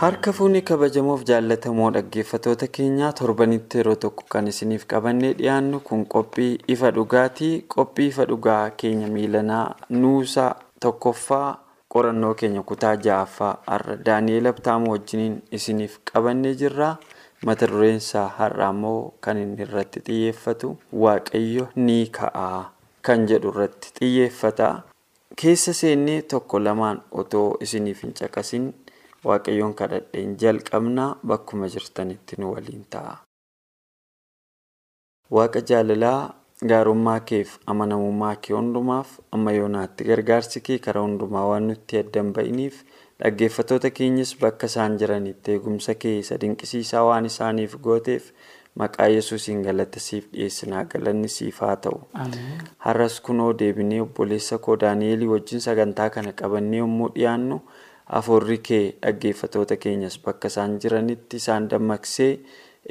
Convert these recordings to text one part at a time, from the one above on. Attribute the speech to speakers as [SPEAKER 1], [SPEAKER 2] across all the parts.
[SPEAKER 1] Harka fuunee kabajamoof jaallatamoo dhaggeeffatoota keenyaa torbanitti yeroo tokko kan isiniif qabannee dhiyaannu kun qophii ifa dhugaatii qophii ifa dhugaa keenya miilanaa nuusaa tokkoffaa qorannoo keenya kutaa ja'affaa har'a daani'eel abtaamoo wajjiniin isiniif qabannee jirra. Mata dureensaa har'a immoo kan inni irratti xiyyeeffatu waaqayyo ni ka'a kan jedhu irratti xiyyeeffata. Keessa seennee tokko lamaan otoo isiniif hin caqasin. Waaqayyoon kadhadheen jalqabnaa bakkuma jirtanitti nu waliin ta'a. Waaqa jaalalaa gaarummaa keef amanamummaa kee hundumaaf amma yoonaatti gargaarsi kee karaa hundumaa waan nutti addan ba'iniif dhaggeeffatoota keenyas bakka isaan jiranitti eegumsa kee isa dinqisiisaa waan isaaniif gooteef maqaa yesuusiin galata siif dhiyeessinaa galanni siif haa ta'u. Har'as kunoo deebinee obboleessa koo Daani'eelii wajjin sagantaa kana qabannee yommuu dhiyaannu. Afuurri kee dhaggeeffatoota keenyas bakka isaan jiranitti isaan dammaqsee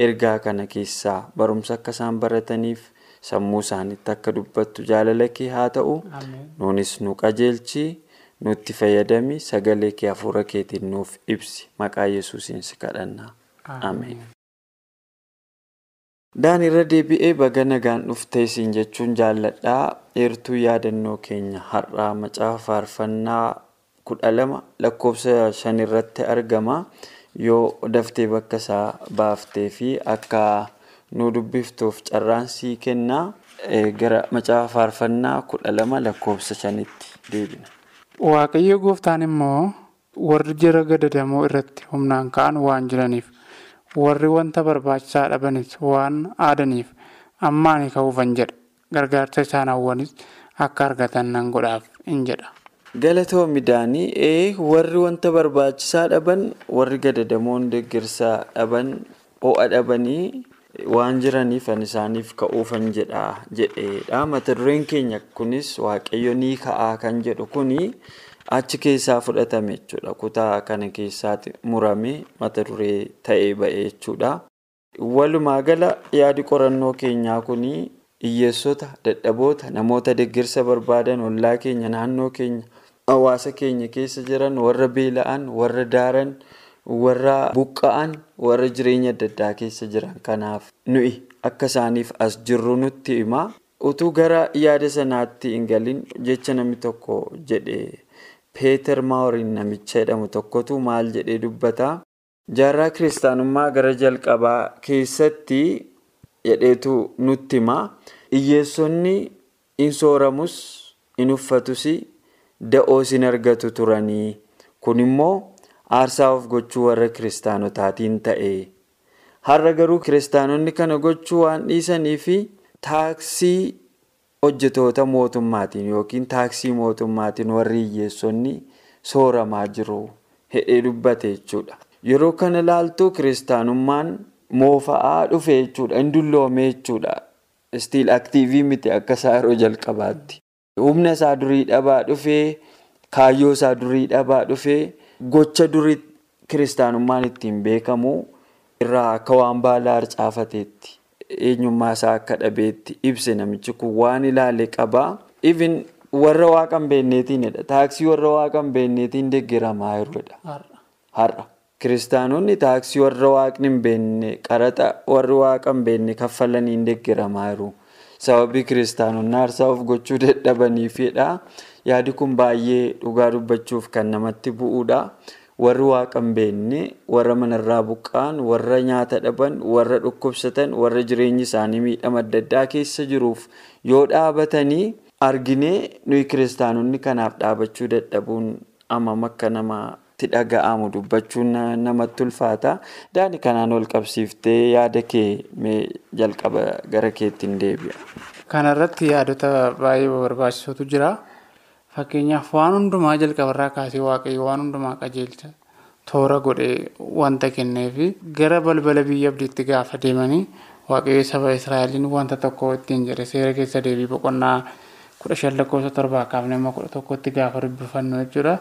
[SPEAKER 1] ergaa kana keessaa barumsa akka isaan barataniif sammuu isaaniitti akka dubbattu jaalala kee haa ta'u. Nuunis nu qajeelchi nutti fayyadami sagalee kee hafuura keetiin nuuf ibsi maqaa yesuusiin si kadhanna. Ameen. Daan irra deebi'ee baga nagaan dhuftee siin jechuun jaalladhaa eertuu yaadannoo keenya har'aa macaafa faarfannaa. Kudha lama lakkoofsa shan irratti argama yoo daftee bakka isaa baaftee fi akka nu dubbiftuuf carraan sii kennaa gara macaafa faarfannaa kudha lama lakkoofsa shanitti deebina.
[SPEAKER 2] Waaqayyo gooftaan immoo warri jara gadadamoo irratti humnaan ka'an waan jiraniif warri wanta barbaachisaa dhabanis waan aadaniif ammaanii ka'uufan jedha gargaarsa isaan hawwanis akka argatan nan godhaaf in jedha.
[SPEAKER 1] Galatoomi daanii ee warri wanta barbaachisaa dhaban warri gadadamoon deeggarsaa dhaban ho'a dhabanii waan jiraniif an isaaniif ka'uufan jedha jedheedha mata dureen keenya kunis waaqayyo ni ka'aa kan jedhu kuni achi keessaa fudhatame jechuudha kutaa kana keessaatti murame mata duree ta'ee ba'e jechuudha. Walumaa gala yaadi qorannoo keenyaa kuni hiyyeessota dadhaboota namoota deeggarsa barbaadan ollaa keenya naannoo keenya. Hawaasa keenya keessa jiran warra beela'an warra daaran warra buqqa'an warra jireenya adda addaa keessa jiran. Kanaaf nuyi akka isaaniif as jirru nutti hima utuu gara yaada sanaatti hin galin jecha namni tokko jedhe peeter maaworiin namicha jedhamu tokkotu maal jedhee dubbata? Jaarraa kiristaanummaa gara jalqabaa keessatti jedheetu nutti hima hiyyeessonni hin sooramus hin uffatus. Da'oo sin argatu turanii. Kun immoo aarsaa of gochuu warra kiristaanotaatiin ta'e har'a garuu kiristaanonni kana gochuu waan dhiisanii fi taaksii hojjetoota mootummaatiin yookiin taaksii mootummaatiin warri hiyyeessonni sooramaa jiru. Hedhee dubbate jechuudha. Yeroo kana ilaaltu kiristaanummaan moofa'aa dhufe jechuudha. Hin dulloome jechuudha. Istiil aktiivii miti akka isaa yeroo jalqabaatti. Humna isaa durii dhabaa dhufee kaayyoo isaa durii dhabaa dhufee gocha durii kiristaanummaan ittiin beekamu irraa akka waan baala harcaafateetti eenyummaa isaa akka dhabeetti ibse namichi kun waan ilaale qabaa. Even warra waaqa hin beekneetiinidha. Taaksii warra waaqa hin beekneetiin deeggaramaa jirudha. Har'a. kiristaanonni taaksii warra waaqni hin beekne qaraxa warri waaqa hin beekne kaffalaniin deeggaramaa jiru. Sababii kiristaanonni aarsaa of gochuu dadhabaniifidha. Yaadi kun baay'ee dhugaa dubbachuuf kan namatti bu'uudha. Warri waaqa hin beekne, warra manarraa buqqa'an, warra nyaata dhaban, warra dhukkubsatan, warra jireenyi isaanii miidhama adda addaa keessa jiruuf yoo dhaabatanii arginee nuyi kiristaanonni kanaaf dhaabachuu dadhabuun hammam akka namatti dhaga'amu dubbachuun namatti ulfaata. Daani kanaan ol qabsiiftee yaada kee jalqaba gara keetti hin deebi'a.
[SPEAKER 2] Kana irratti yaadota baay'ee barbaachisutu jira. Fakkeenyaaf waan hundumaa jalqabarraa kaasee waaqayyo waan hundumaa qajeelcha toora godhee wanta kenneefi gara balbala biyya abdiitti gaafa deemanii waaqayyo saba Israa'eliin wanta tokko ittiin jedhe seera keessa deebii boqonnaa kudha shan lakkoofsa torbaa kaafnee amma kudha tokkotti gaafa dubbifannu jechuudha.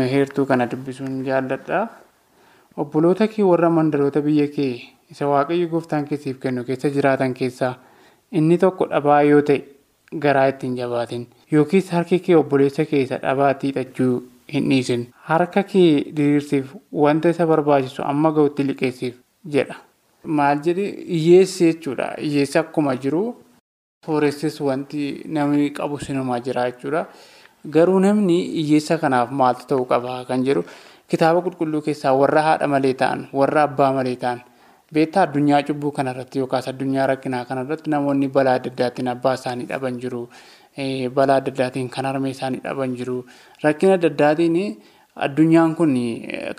[SPEAKER 2] Heertuu kana dubbisuun jaalladha. Obboloota kee warra mandaroota biyya kee isa waaqayyo gooftaan keessiif kennu keessa jiraatan keessaa inni tokko dhabaa yoo ta'e garaa ittiin jabaatin yookiis harki kee obboleessa kee isa dhabaatti hidhachuu hin dhiisin harka kee diriirsiif wanta isa barbaachisu amma ga'utti liqeessiif jedha. Maal jedhi hiyyeessi jechuudha. Hiyyeessi akkuma jiru sooressis wanti namni qabu sinumaa jira jechuudha. Garuu namni hiyyeessa kanaaf maaltu ta'uu qaba kan jedhu kitaaba qulqulluu keessaa warra haadha malee ta'an warra abbaa malee ta'an beektaa addunyaa cubbuu kanarratti yookaas addunyaa rakkinaa kanarratti namoonni balaa adda addaatiin abbaa isaanii dhaban jiru. Balaa adda addaatiin kan harmee isaanii dhaban jiru. Rakkina adda addaatiin addunyaan kun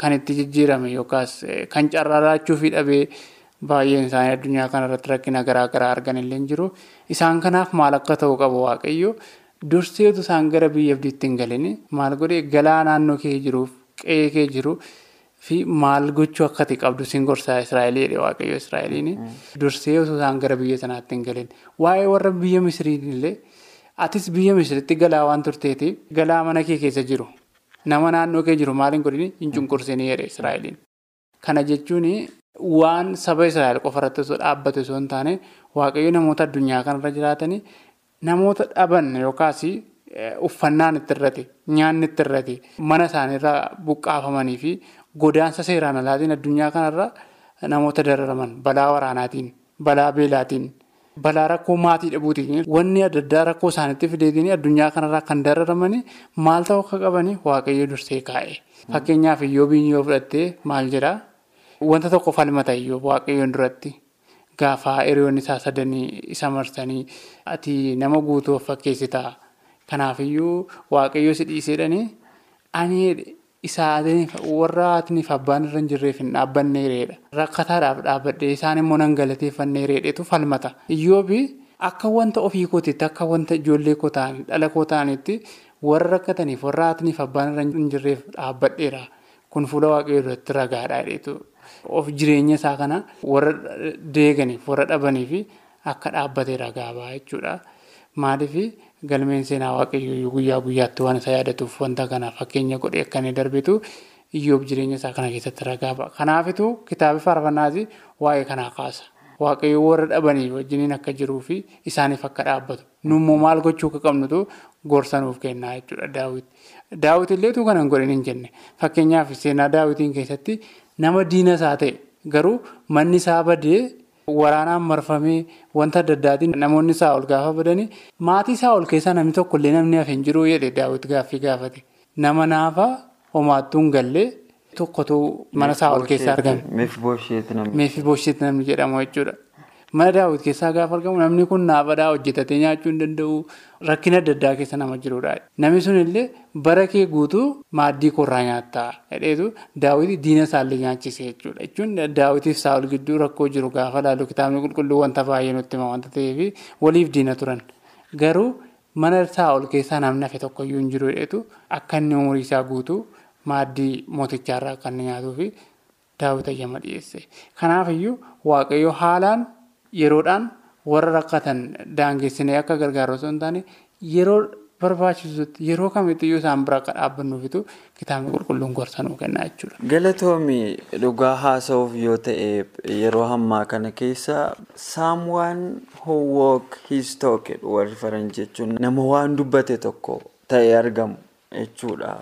[SPEAKER 2] kan itti jijjiirame yookaas kan carraaraachuu fi dhabee baay'een isaanii addunyaa kanarratti rakkina garaa garaa argan illee jiru. Isaan kanaaf maal akka ta'u qabu waaqayyo durseetu isaan gara biyya abdiitti hin galin maal godhee galaa naannoo kee jiruuf qe'ee kee jiru fi maal gochuu akka ta'e qabdu siin gorsaa Israa'eliidha waaqayyo Israa'eliin. Dursee osoo isaan gara biyya sanaatti hin galin. Waa'ee warra biyya Misiriin illee atis biyya Misiritti galaa waan turteetiif galaa mana kee keessa jiru nama naannoo kee jiru maal hin godhin hin cunqursinii jedhe Israa'eliin. Kana jechuun waan saba Israa'el qofarratti dhaabbate osoo hin taane waaqayyo namoota addunyaa kanarra jiraatanii namoota dhaban yookaas uffannaan itti irrate nyaanni itti irrate mana isaaniirraa buqqaafamanii fi godaansa seeraan alaatiin addunyaa kanarra namoota dararaman balaa waraanaatiin balaa beelaatiin balaa rakkoo maatii dhabuutiin wanni adda addaa rakkoo isaaniitti fideetiin addunyaa kanarraa kan dararamanii maal ta'uu akka qabanii waaqayyo dursee kaa'e. Fakkeenyaaf iyyoobiin yoo fudhattee maal jedhaa wanta tokko falmata iyyoo waaqayyoon duratti. Gaafa hiriyoonni isaa sadanii isa marsanii ati nama guutuu of fakkeessitaa. Kanaafiyyuu waaqayyo si dhiiseedhanii ani isaaniif warra haatiniif abbaan irra hin jirreef hin dhaabbanne reedha. Rakkataadhaaf dhaabbadhee isaan immoo nan galateeffannee reedheetu falmata. Iyyoobi akka wanta ofii kootiitti akka wanta ijoollee koo ta'anii dhala koo ta'anitti warra rakkataniif warra haatiniif abbaan irra hin jirreef dhaabbadheera. Kun fuula waaqayyoo duratti ragaadha jedheetu. Of jireenya isaa kana warra deeganiif warra dhabaniif akka dhaabbatee ragaa ba'a jechuudha. Maaliif galmeen seenaa waaqayyoo guyyaa guyyaatti waan isa yaadatuuf wanta kana fakkeenya godhee akka inni darbitu iyyoob jireenya isaa kana keessatti ragaa ba'a. Kanaafituu kitaabni faarfannaas waa'ee kanaa kaasa. Waaqayyoo warra dhabanii wajjiniin akka jiruu fi isaaniif akka dhaabbatu. Nummoo maal gochuu akka qabnutu gorsanuuf kennaa jechuudha daawwiti. Daawwiti illeetu kana hin godhin hin jenne. Fakkeenyaaf seenaa daawwitiin keessatti nama diina isaa ta'e garuu manni isaa badee waraanaan marfamee wanta adda addaatiin namoonni isaa ol gaafa badanii maatii isaa ol keessaa namni tokko illee namni hafe hin jiru jedhe daawwiti gaaffii gaafate. Nama naafaa homaattuu hin gallee tokkotu mana isaa ol keessaa argame. Meefi boosheetti namni jedhamu jechuudha. Mana daawwiti keessaa gaafa argamu namni kun naafadhaa hojjetatee nyaachuu hin danda'u rakkina adda addaa keessa nama jirudha. Namni sun illee bara kee guutuu maaddii korraa nyaattaa jedheetu daawwiti diina isaallee nyaachise jechuudha. Jechuun daawwitiif saawul gidduu rakkoo jiru gaafa laalu kitaabni qulqulluu wanta baay'ee nutti hima wanta ta'eef waliif diina turan. Garuu mana saawul keessaa namni hafe tokkoyyuu hin jiru jedheetu akka inni umurii isaa guutuu maaddii mootichaarraa akka inni nyaatuu fi daawwita ayyama dhiyeesse. Kanaafiyyuu waaqayyo haalaan yeroodhaan warra rakkatan daangessinee akka gargaaru osoo hin taane yeroo barbaachisutti yeroo kamittiyyuu isaan bira akka dhaabbannuufitu kitaabni qulqulluun gorsanuu kenna jechuudha.
[SPEAKER 1] Galatoomii dhugaa haasa'uuf yoo ta'e yeroo ammaa kana keessa saamwaan howook hiistook warri faranjii jechuun nama waan dubbate tokko ta'ee argamu jechuudha.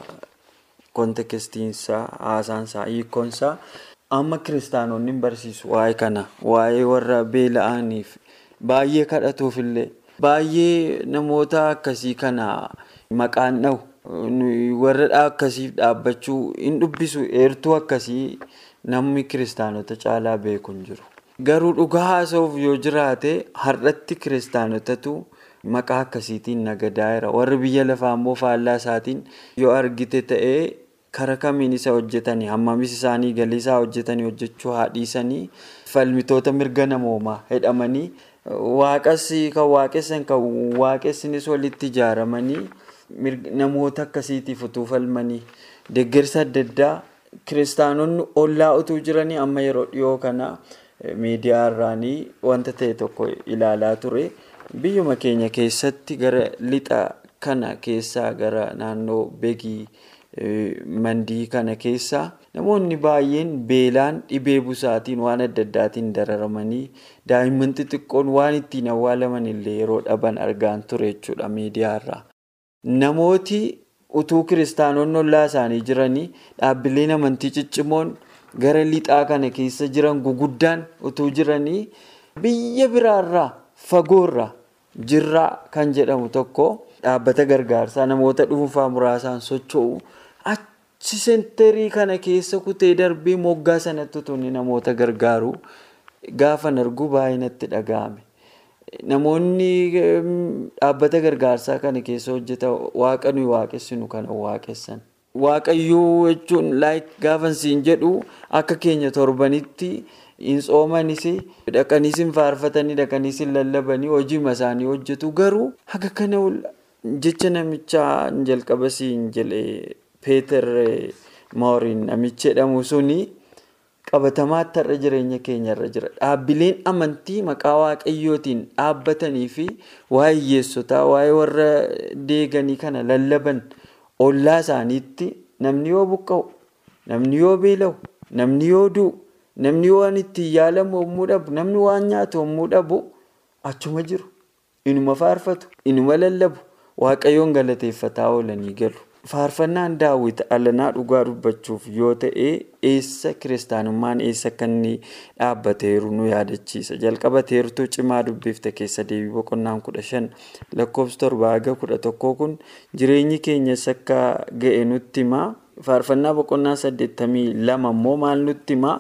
[SPEAKER 1] kontekestiinsaa haasaansaa hiikkoonsaa amma kiristaanonni barsiisu waa'ee kana waa'ee warra beela'aniif baay'ee kadhatuufillee baay'ee namoota akkasii kana maqaan dha'u. warra akkasiif dhaabbachuu hin dubbisu eertuu akkasii namni kiristaanota caalaa beeku hin jiru. Garuu dhugaa haasa'uuf yoo jiraate har'atti kiristaanotatu maqaa akkasiitiin nagadaa jira. Warri biyya lafaa immoo faallaa isaatiin yoo argite ta'ee kara kamiin isa hojjetanii hammamis isaanii galii isaa hojjetanii hojjechuu haadhiisanii falmitoota mirga namoomaa jedhamanii waaqas kan waaqessan kan waaqessinis walitti ijaaramanii. namoota akkasiitiif utuu falmanii deeggarsa adda addaa kiristaanonni ollaa utuu jiranii amma yeroo dhiyoo kana miidiyaa irraanii wanta ta'e tokko ilaalaa ture biyyuma keenya keessatti gara lixa kana keessaa gara naannoo beegii mandii kana keessaa namoonni baay'een beelaan dhibee busaatiin waan adda addaatiin dararamanii daa'imman xixiqqoon waan ittiin awwaalaman illee yeroo dhaban argaan ture jechuudha miidiyaa irraa. Namooti utuu kiristaanonni ollaa isaanii jiranii dhaabbileen amantii ciccimoon gara lixaa kana keessa jiran guguddaan utuu jiranii biyya biraarraa fagoorraa jirraa kan jedhamu tokko dhaabbata gargaarsaa namoota dhuunfaa muraasaan socho'u achi kana keessa kutee darbee moggaa sanatti utuu namoota gargaaru gaafan arguu baay'ee natti dhaga'ame. Namoonni dhaabbata gargaarsaa kana keessa hojjetan waaqa nuyi waaqessinu kana waaqessan. Waaqayyoo jechuun gaafa siin jedhu akka keenya torbanitti hin tsoomanis dhaqaniis hin faarfatanii dhaqaniis hin lallabanii hojiima isaanii hojjetu garuu haga kana jecha namichaa jalqaba siin Peeter Mooriin namicha jedhamu suni. qabatamaatti har'a jireenya keenyarra jira dhaabbileen amantii maqaa waaqayyootiin dhaabbatanii fi waa'ee hiyyeessotaa waa'ee warra deeganii kana lallaban ollaa isaaniitti namni yoo buqqa'u namni yoo beela'u namni yoo du'u namni waan ittiin yaalamu yommuu dhabu namni waan nyaatu yommuu dhabu achuma jiru inuma faarfatu inuma lallabu waaqayyoon galateeffataa oolanii galu. Faarfannaan daawwiti alanaa dhugaa dubbachuuf yoo ta'e eessa kiristaanummaan eessa akka dhaabbateeru nu yaadachiisa. Jalqaba teertuu cimaa dubbifte keessa deebii boqonnaan kudha shan lakkoofsa torba haga kudha tokkoo kun jireenyi keenyas akka ga'e nutti himaa. Faarfannaa boqonnaa saddeettamii lama immoo maal nutti himaa?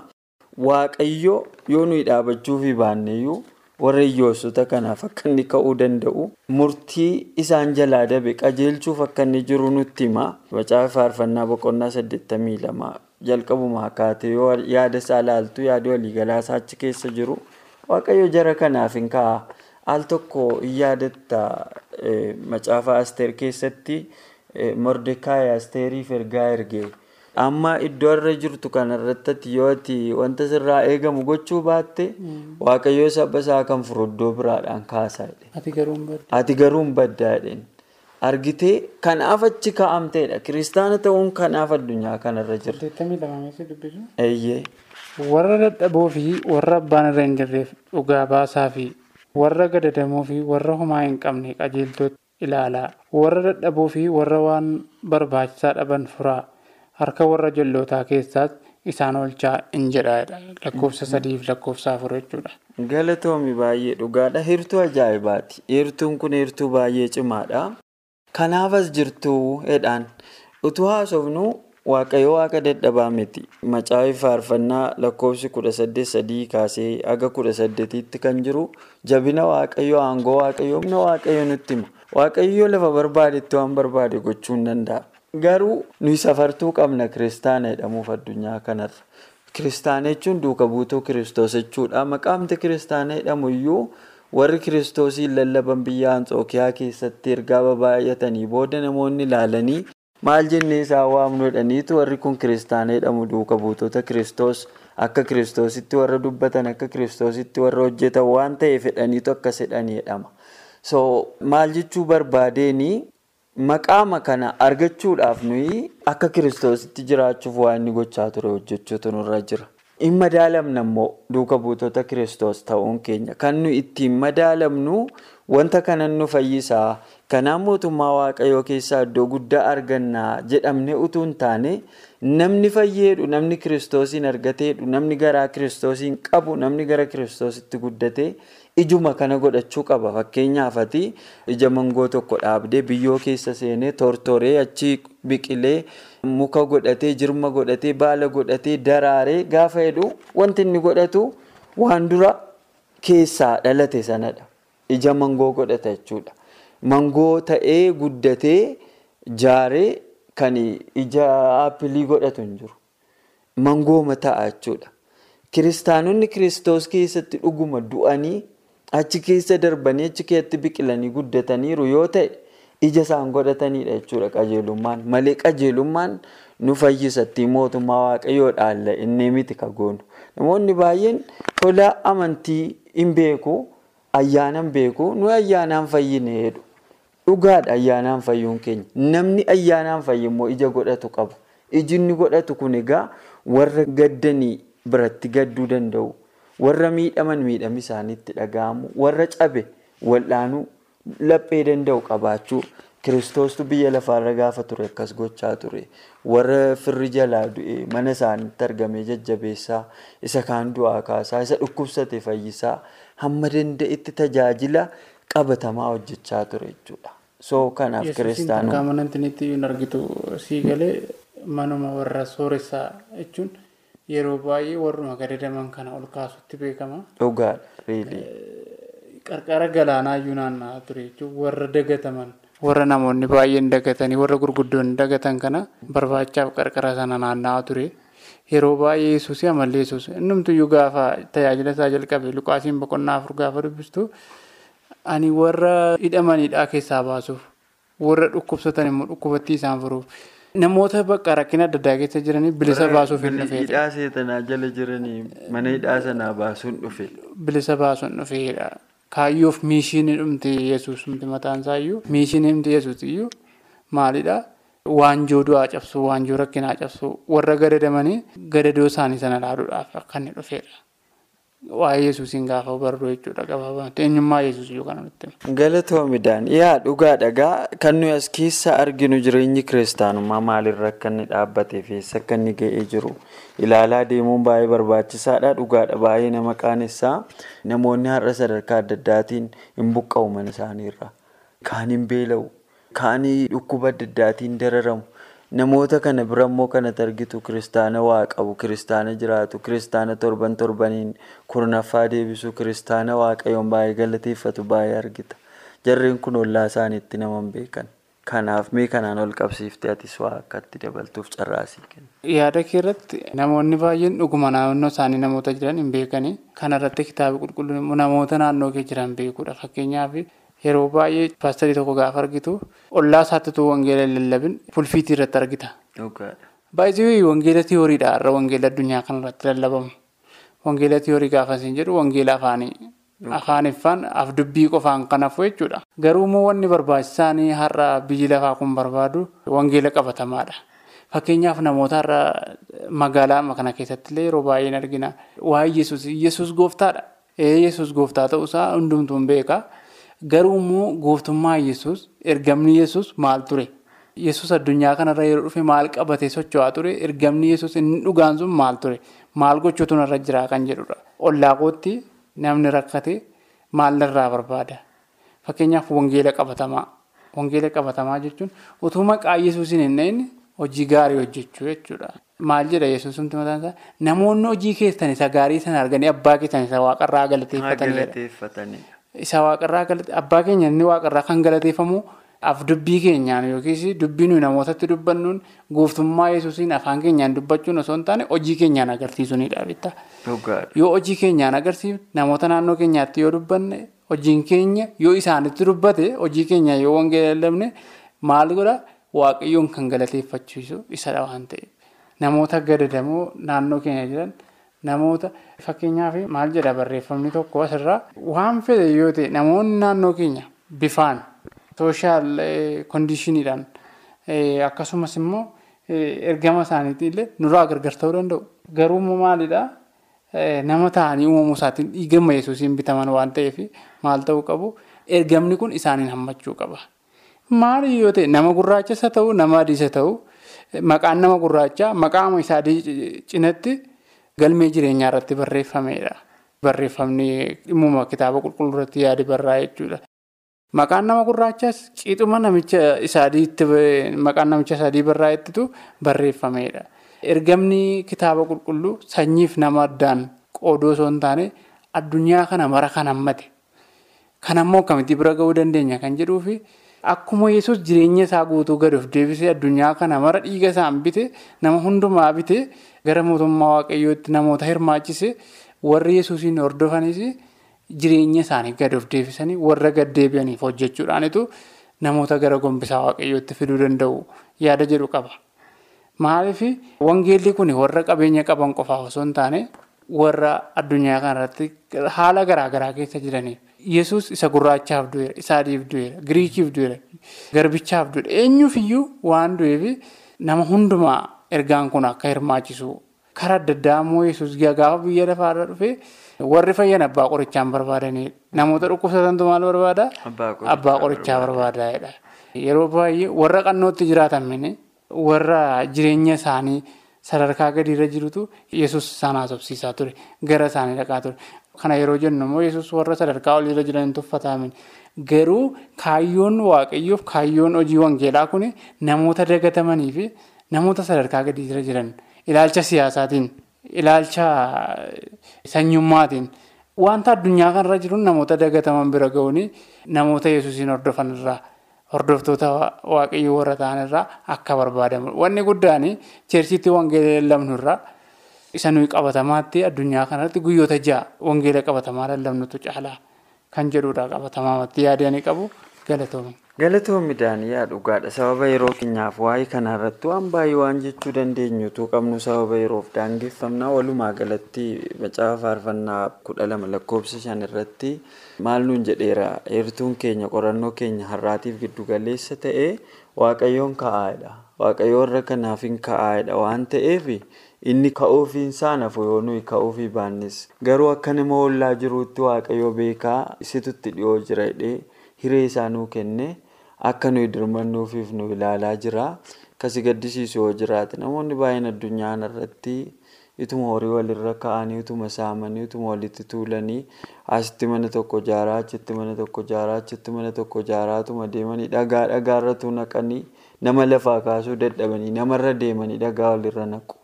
[SPEAKER 1] Waaqayyo yoo nuyi dhaabachuufi baanneyyuu warra hiyyeessota kanaaf akka inni ka'uu danda'u murtii isaan jalaa dabe qajeelchuuf akka inni jiru nutti hima macaafa faarfannaa boqonnaa saddeettamii lama jalqabumaa kaatee yoo yaada isaa laaltu yaada waliigalaa isaa achi keessa jiru waaqayyo jara kanaaf hin ka'a al tokko hin yaadatta macaafa asteer keessatti mordekaay asteeriif ergaa ergee. Amma iddoo irra jirtu kanarratti yoo ati wanta sirraa eegamu gochuu baatte waaqayyoo saba isaa kan furu iddoo biraadhaan kaasaa ati garuu hin baddaa jedheen argitee kanaaf achi kaa'amteedha. Kiristaana ta'uun kanaaf addunyaa kanarra jirra.
[SPEAKER 2] warra dadhaboo fi warra abbaan irra hin jirreef dhugaa baasaa fi warra gadadamoo fi warra homaa hin qabne qajeeltootti ilaalaa. Warra dadhaboo fi warra waan barbaachisaa dhaban furaa. Harka warra jal'ootaa keessaas isaan oolchaa hin jedhaadha lakkoofsa sadiif lakkoofsa afur jechuudha.
[SPEAKER 1] Galatoomi baay'ee dhugaadha. Hirtuu ajaa'ibaati. Hirtuun kun hirtuu baay'ee cimaadha. Kanaaf as jirtu jedhaan utuu haasofnu waaqayyo waaqa dadhabaa miti. Macaafi faarfannaa lakkoofsi kudha saddeet sadii kaasee haga kudha saddeetitti kan jiru jabina waaqayyoo aangoo waaqayyoo humna waaqayyoo nutti hima. Waaqayyoo lafa barbaadetti waan barbaade gochuu hin danda'a. Garuu nuyi safartuu qabna kiristaana jedhamuuf addunyaa kanarra. Kiristaana jechuun duuka buutuu kiristoos jechuudha. Maqaamti kiristaana jedhamu iyyuu warri kiristoosiin lallaban biyya Anxookiyaa keessatti ergaa baay'atanii booda namoonni ilaalanii maal jennee isaan waamnu jedhaniitu warri kun kiristaana jedhamu duuka buutota kiristoos akka kiristoositti warra dubbatan akka kiristoositti warra hojjetan waan ta'eef jedhaniitu akkas jedhanii jedhama. So maal jechuu barbaadeeni. Maqaama kana argachuudhaaf nuyi akka kiristoositti jiraachuuf waan inni gochaa ture hojjechuutu nurra jira. Hin madaalamna immoo duuka buutota kiristoos ta'uun keenya. Kan nuyi ittiin madaalamnu wanta kanan nu fayyisaa Kanaaf mootummaa waaqayyoo keessaa iddoo guddaa argannaa jedhamne utuu hin taane namni fayyeedhu namni kiristoosiin argateedhu namni garaa kiristoosiin qabu namni gara kiristoositti guddate ijuma kana godhachuu qaba. Fakkeenyaafati ija mangoo tokko dhaabdee biyyoo keessa seenee tortoree achi biqilee muka godhatee jirma godhatee baala godhatee daraaree gaafa jedhu wanti inni godhatu waan dura keessaa dhalate sanadha. Ija mangoo godhata jechuudha. Mangoo ta'ee guddatee jaaree kan ija aappilii godhatu hin jiru. Mangooma ta'a jechuudha. Kiristaanonni kiristoos keessatti dhuguma du'anii achi keessa darbanii achi keessatti biqilanii guddataniiru yoo ta'e ija isaan godhatanidha jechuudha qajeelummaan. Malee qajeelummaan nu fayyisatti mootummaa waaqayyoo dhaalla inni miti ka goonu. Namoonni baay'een tola amantii hin beeku, ayyaanaan beeku, nu ayyaanaan fayyine jedhu. Dhugaadha ayyaanaan fayyuun keenya. Namni ayyaanaan fayyimmoo ija godhatu qaba. Iji inni godhatu kun egaa warra gaddanii biratti gadduu danda'u. Warra miidhaman miidhami isaaniitti dhaga'amu. Warra cabe wal'aanuu laphee danda'u qabaachuu. Kiristoostu biyya lafaarra gaafa ture akkas gochaa ture. Warra firri jalaa du'e mana isaaniitti argamee jajjabeessaa, isa kaan du'aa kaasaa, isa dhukkubsate fayyisaa, hamma danda'etti tajaajila qabatamaa hojjechaa ture jechuudha. So kanaaf
[SPEAKER 2] mana intinitti hin argitu sii galee manuma warra sooressaa jechuun yeroo baay'ee warruma gadadaman kana ol kaasutti beekama.
[SPEAKER 1] Dhugaadha. Reelii.
[SPEAKER 2] Qarqara galaanaa iyyuu naanna'aa ture jechuun warra dagataman. Warra namoonni baay'een dagatanii warra gurguddoon dagatan kana barbaachaaf qarqara sana naanna'aa ture. Yeroo baay'ee yesuus amallee yesuus innumtuyyuu gaafa tajaajila isaa jalqabe luqaasiin boqonnaa afur gaafa dubbistu ani warra hidhamanidhaa keessaa baasuuf warra dhukkubsatan immoo dhukkubatti isaan furuuf namoota bakka rakkina adda addaa keessa jiranii bilisa baasuuf hin dhufeedha.
[SPEAKER 1] Hidhaa seetanaa jala jiranii mana hidhaa sanaa baasuun dhufe.
[SPEAKER 2] Bilisa baasuun dhufeedha. Kaayyoof miishiin dhumte yesuus mataan isaa iyyuu miishiin dhumte yesuus iyyuu maalidhaa? Waanjoo du'aa cabsuu, waanjoo rakkinaa cabsuu warra gadadamanii gadadoo isaanii sana ilaaluudhaaf akka inni dhufeedha. Waa'ee yesuusiin gaafa barruu jechuudha gabaabamatti eenyummaa yesuus kana nutti hima.
[SPEAKER 1] Galatoomidhaan yaa dhugaa dhagaa kan nuyi as keessa arginu jireenyi kiristaanummaa maalirra akka inni dhaabbatee fi eessa akka inni ga'ee jiru ilaalaa deemuun baay'ee barbaachisaadha. Dhugaadha baay'ee nama qaanessaa namoonni har'a sadarkaa adda addaatiin hin buqqa'u mana isaaniirra. Kaan hin beela'u. Kaanii dhukkuba adda addaatiin dararamu. Namoota kana bira immoo kanatti argitu kiristaana waa qabu, kiristaana jiraatu, kiristaana torban torbaniin kurnaffaa deebisu, kiristaana waaqayyoon baay'ee galateeffatu baay'ee argita. Jarreen kun ollaa isaaniitti nama hin beekan. Kanaaf mee kanaan ol qabsiiftee atis waa akkatti dabaltuuf carraasii kenna.
[SPEAKER 2] Yaada kee irratti namoonni baay'een dhuguma naannoo isaanii namoota jiran hin beekani. Kana irratti kitaaba qulqulluun namoota naannoo kee jiran beekuudha. Fakkeenyaaf yeroo baay'ee paasterii tokko gaafa argitu ollaa isaatti wangeela hin lallabin pulfiitii irratti argita. Baay'ee wangeela tiyooriidha har'a wangeela addunyaa kanarratti lallabamu. Wangeela tiyoorii gaafa isin jedhu wangeela afaanii. Afaaniffaan afdubbii qofaan kan hafu jechuudha. Garuu immoo wanni barbaachisaan har'a biyyi lafaa kun barbaadu wangeela qabatamaadha. Fakkeenyaaf namoota har'a magaalaa kana keessatti illee yeroo baay'ee argina. Waa'ee Yesuus Yesuus gooftaadha. Yesuus gooftaa ta'uusaa hundumtuu hin beeka. Garuu immoo gooftummaa Yesuus ergamni Yesuus maal ture? Yesuus addunyaa kanarra yeroo dhufe maal qabatee socho'aa ture? Ergamni Yesuus inni dhugaan sun maal ture? Maal gochuutu narra jira kan jedhudha. Ollaa kootti namni rakkate maal irraa barbaada? Fakkeenyaaf wangeela qabatamaa. Wangeela qabatamaa jechuun utuu maqaa Yesuusiin hin dhayne hojii gaarii hojjechuu jechuudha. Maal jedha Yesuus humti mataan isaa? Namoonni hojii keessan isa gaarii sana arganii abbaa keessan isa waaqarraa galateeffatanidha. Isa waaqarraa abbaa keenya inni waaqarraa kan galateeffamu afdubbii keenyaan yookiis dubbii nuyi namootatti dubbannuun gooftummaa yesuusiin afaan keenyaan dubbachuun osoo hin taane hojii keenyaan agarsiisuunidha bitta. Yoo hojii keenyaan agarsiifne namoota naannoo keenyaatti yoo dubbanne hojiin keenya yoo isaanitti dubbate hojii keenya yoo wangeela lallabne maal godha waaqayyoon kan galateeffachiisu isadha waan ta'eef. Namoota gadadamoo naannoo keenya jiran. Namoota fakkeenyaaf maal jedha barreeffamni tokko asirraa waan fedhe yoo ta'e namoonni naannoo keenya bifaan sooshaal kondiishiniidhaan akkasumas immoo ergama isaaniitiin illee nurraa gargar ta'uu danda'u. Garuu maalidhaa nama ta'anii uumamuu isaatiin dhiigamma yesuusiin bitaman waan ta'eef maal ta'uu qabu ergamni kun isaaniin hammachuu qaba. maali yoo ta'e nama gurraachas haa ta'u nama adiis haa ta'u maqaan nama gurraachaa maqaama isaa cinatti galmee jireenyaa irratti barreeffamedha. Barreeffamni dhimmuma kitaaba qulqulluu irratti yaade barraa'e jechuudha. Maqaan nama gurraachaas qiixuma namicha isaadiitti maqaan namicha isaadii barraa'ettitu barreeffamedha. Ergamni kitaaba qulqulluu sanyiif nama addaan qoodoo osoo hin taane addunyaa kana mara kan hammate. Kan ammoo akkamitti bira ga'uu dandeenya kan jedhuufi akkuma yesus jireenya isaa guutuu gad of deebisee addunyaa kana mara dhiiga isaan bite nama hundumaa bite gara mootummaa waaqayyootti namoota hirmaachise warri yesuusiin hordofanis jireenya isaanii gad of deebisanii warra gad deebi'aniif hojjechuudhaanitu namoota gara gombisaa waaqayyootti fiduu danda'u yaada jedhu qaba. Maaliif wangeelli kun warra qabeenya qaban qofaaf osoo hin taane warra addunyaa kanarratti haala garaagaraa keessa jiraniif. Yesus isa gurraachaaf du'eera, isa adiif du'eera, giriikiif du'eera, garbichaaf du'eera. Eenyuufiyyuu waan du'eef nama hundumaa ergaan kun akka hirmaachisu karaa adda addaa immoo Yesus gaafa biyya lafaarra dhufee warri fayyan abbaa qorichaan barbaadanidha. Namoota dhukkubsatantu maal barbaada? Abbaa qorichaa barbaadaadha. Yeroo baay'ee warra qannootti jiraatan warra jireenya isaanii sadarkaa gadiirra jirutu Yesus isaan haasofsiisaa ture. Gara isaanii dhaqaa ture. Kana yeroo jennu immoo Yesus warra sadarkaa oliirra jiran tuffataamin. Garuu kaayyoon waaqayyoof kaayyoon hojii wangeelaa kun namoota dagatamanii fi namoota sadarkaa gadiirra jiran ilaalcha siyaasaatiin ilaalcha sanyummaatiin wanta addunyaa kanarra jiruun namoota dagataman bira ga'uun namoota yesuusiin hordofan irraa hordoftoota waaqayyoo warra ta'an irraa akka barbaadamu. Wanni guddaan cheersiitti wangeela lallabnu irraa isa nuyi qabatamaatti addunyaa kanarratti guyyoota ja'a wangeela qabatamaa lallabnutu caalaa kan jedhudha qabatamaatti yaadanii qabu galatoomne.
[SPEAKER 1] Galatoomii Daaniyaa dhugaadha. Sababa yeroo keenyaaf waa'ee kanarratti waan baay'ee waan jechuu dandeenyutu qabnu sababa yeroof daangeffamnaa walumaa galatti macaafa faarfannaa kudha lama lakkoofsa shan irratti maal nuun jedheera heertuun keenya qorannoo keenya har'aatiif giddugaleessa ta'ee waaqayyoon ka'aadha. Waaqayyoon irra kanaaf hin ka'aadha waan ta'eef inni ka'uufiinsaa nafu yoo nuyi ka'uufii baannes garuu akka nama ollaa jiruutti waaqayyoo beekaa isitutti dhiyoo jira jedhee hiree isaa nuu kenne. Akka nuyi dirmannuufiif nu ilaalaa jira. Kasi gaddisiisu yoo jiraate namoonni baay'een addunyaa irratti ituma horii walirra ka'anii utuma saamanii utuma walitti tuulanii asitti mana tokko ijaaraa achitti mana tokko ijaaraa achitti mana tokko ijaaraatuma deemanii dhagaa dhagaarratu naqanii nama lafaa kaasuu dadhabanii namarra deemanii dhagaa walirra naqu.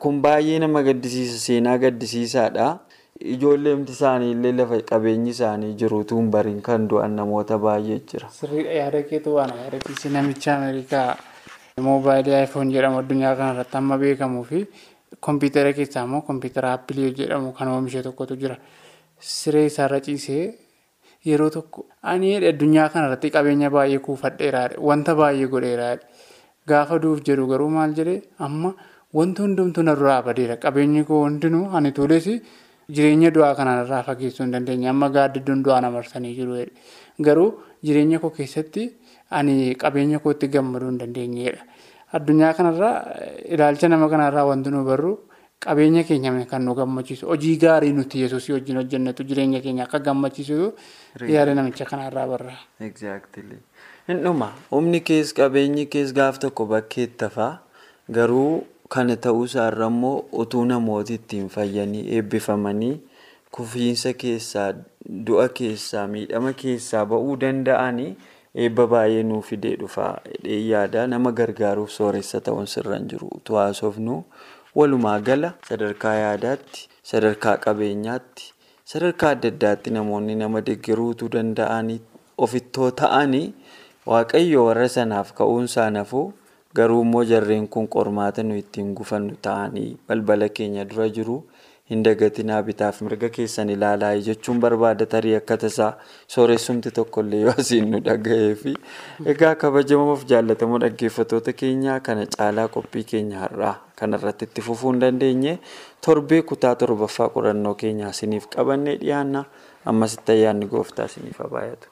[SPEAKER 1] Kun baay'ee nama gaddisiisa seenaa gaddisiisaadha. Ijoolleemti isaanii illee lafa qabeenyi isaanii jiruutu hin bariin kan du'an namoota baay'ee jira.
[SPEAKER 2] Sirriidha yaada keetu waan yaadachiise namicha Ameerikaa moobaayilii aayifoon jedhamu addunyaa kanarratti amma beekamuu fi kompiitara keessaa immoo kompiitara aappilii jedhamu kan oomishe tokkotu jira. Siree isaarra ciisee yeroo tokko ani addunyaa kanarratti qabeenya baay'ee kuufadheeraadha. Wanta baay'ee godheeraadha. Gaafa duuf jedhu garuu maal jedhee amma wanti hundumtuu na duraa badeera. Qabeenyi koo hundinuu ani tuules. Jireenya du'aa kanarraa fageessuu hin dandeenye amma gaaddidduun du'aa namarsanii jiru. Garuu jireenya koo keessatti ani qabeenya kootti gammaduu hin dandeenyedha. Addunyaa kanarraa ilaalcha nama kanarraa wanti nu barru qabeenya keenya kan nu gammachiisu hojii gaarii nuti yesuusii wajjin hojjennetu jireenya keenya akka gammachiisu yaada namicha kanarraa barra.
[SPEAKER 1] Hindhuma humni kees qabeenyi kees gaaf tokko bakkeetti hafaa garuu. Kana ta'uusaarra immoo utuu namooti ittiin fayyanii eebbifamanii kufiinsa keessaa du'a keessaa miidhama keessaa ba'uu danda'anii eebba baay'ee nuu fidee dhufaa hidhee yaada nama gargaaruuf sooressa ta'uun sirra hin jiru utuu haasofnu walumaa gala sadarkaa yaadaatti sadarkaa qabeenyaatti sadarkaa adda addaatti namoonni nama deeggaruu utuu danda'anii ofittoo ta'anii waaqayyo warra sanaaf ka'uunsaa nafuu. Garuu immoo jarreen kun qormaata nu ittiin gufannu ta'anii balbala keenya dura jiru hin dagatinaa bitaaf mirga keessan ilaalaa jechuun barbaada tarii akka tasaa sooressumti tokkollee yoo asiin nu dhaga'eefi. Egaa kabajamoof jaallatamoo dhaggeeffattoota keenyaa kana caalaa qophii keenya har'aa kanarratti itti fufuu hin dandeenye torbee kutaa torbaffaa qorannoo keenyaa isiniif qabannee dhiyaanna ammasitti ayyaanni gooftaa isiniif haa baay'atu.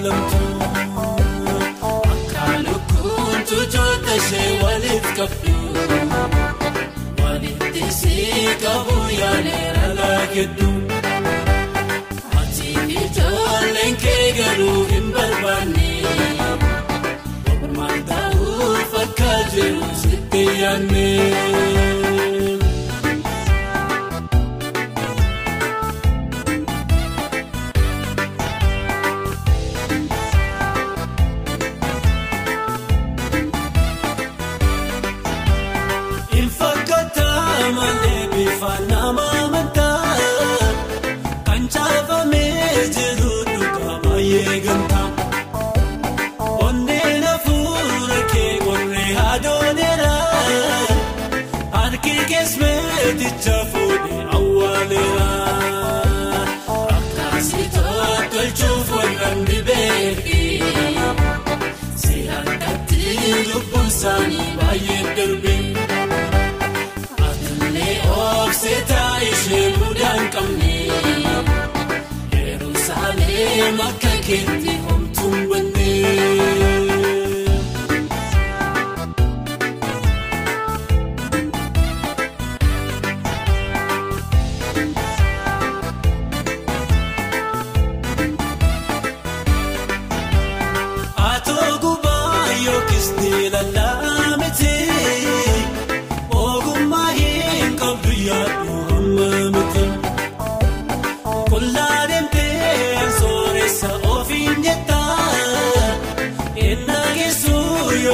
[SPEAKER 3] Madaalamtu. Akka lukkuun tujoota ishee waliif qabdu walitti sii qabu yaaleera laakeddu. Ati ijoolleen kee garuu hin barbaanne. Maal ta'uuf akka jiru sitti yaadne. Harki keessumeticha fuudhee awwaaleera. Akkasitoo tolchuuf warraan dhibeefi seeraan dhatti lubbuun isaanii baay'ee darbe. Atilee oofseetaa ishee mudaan qabne Yerusaalem akka keetti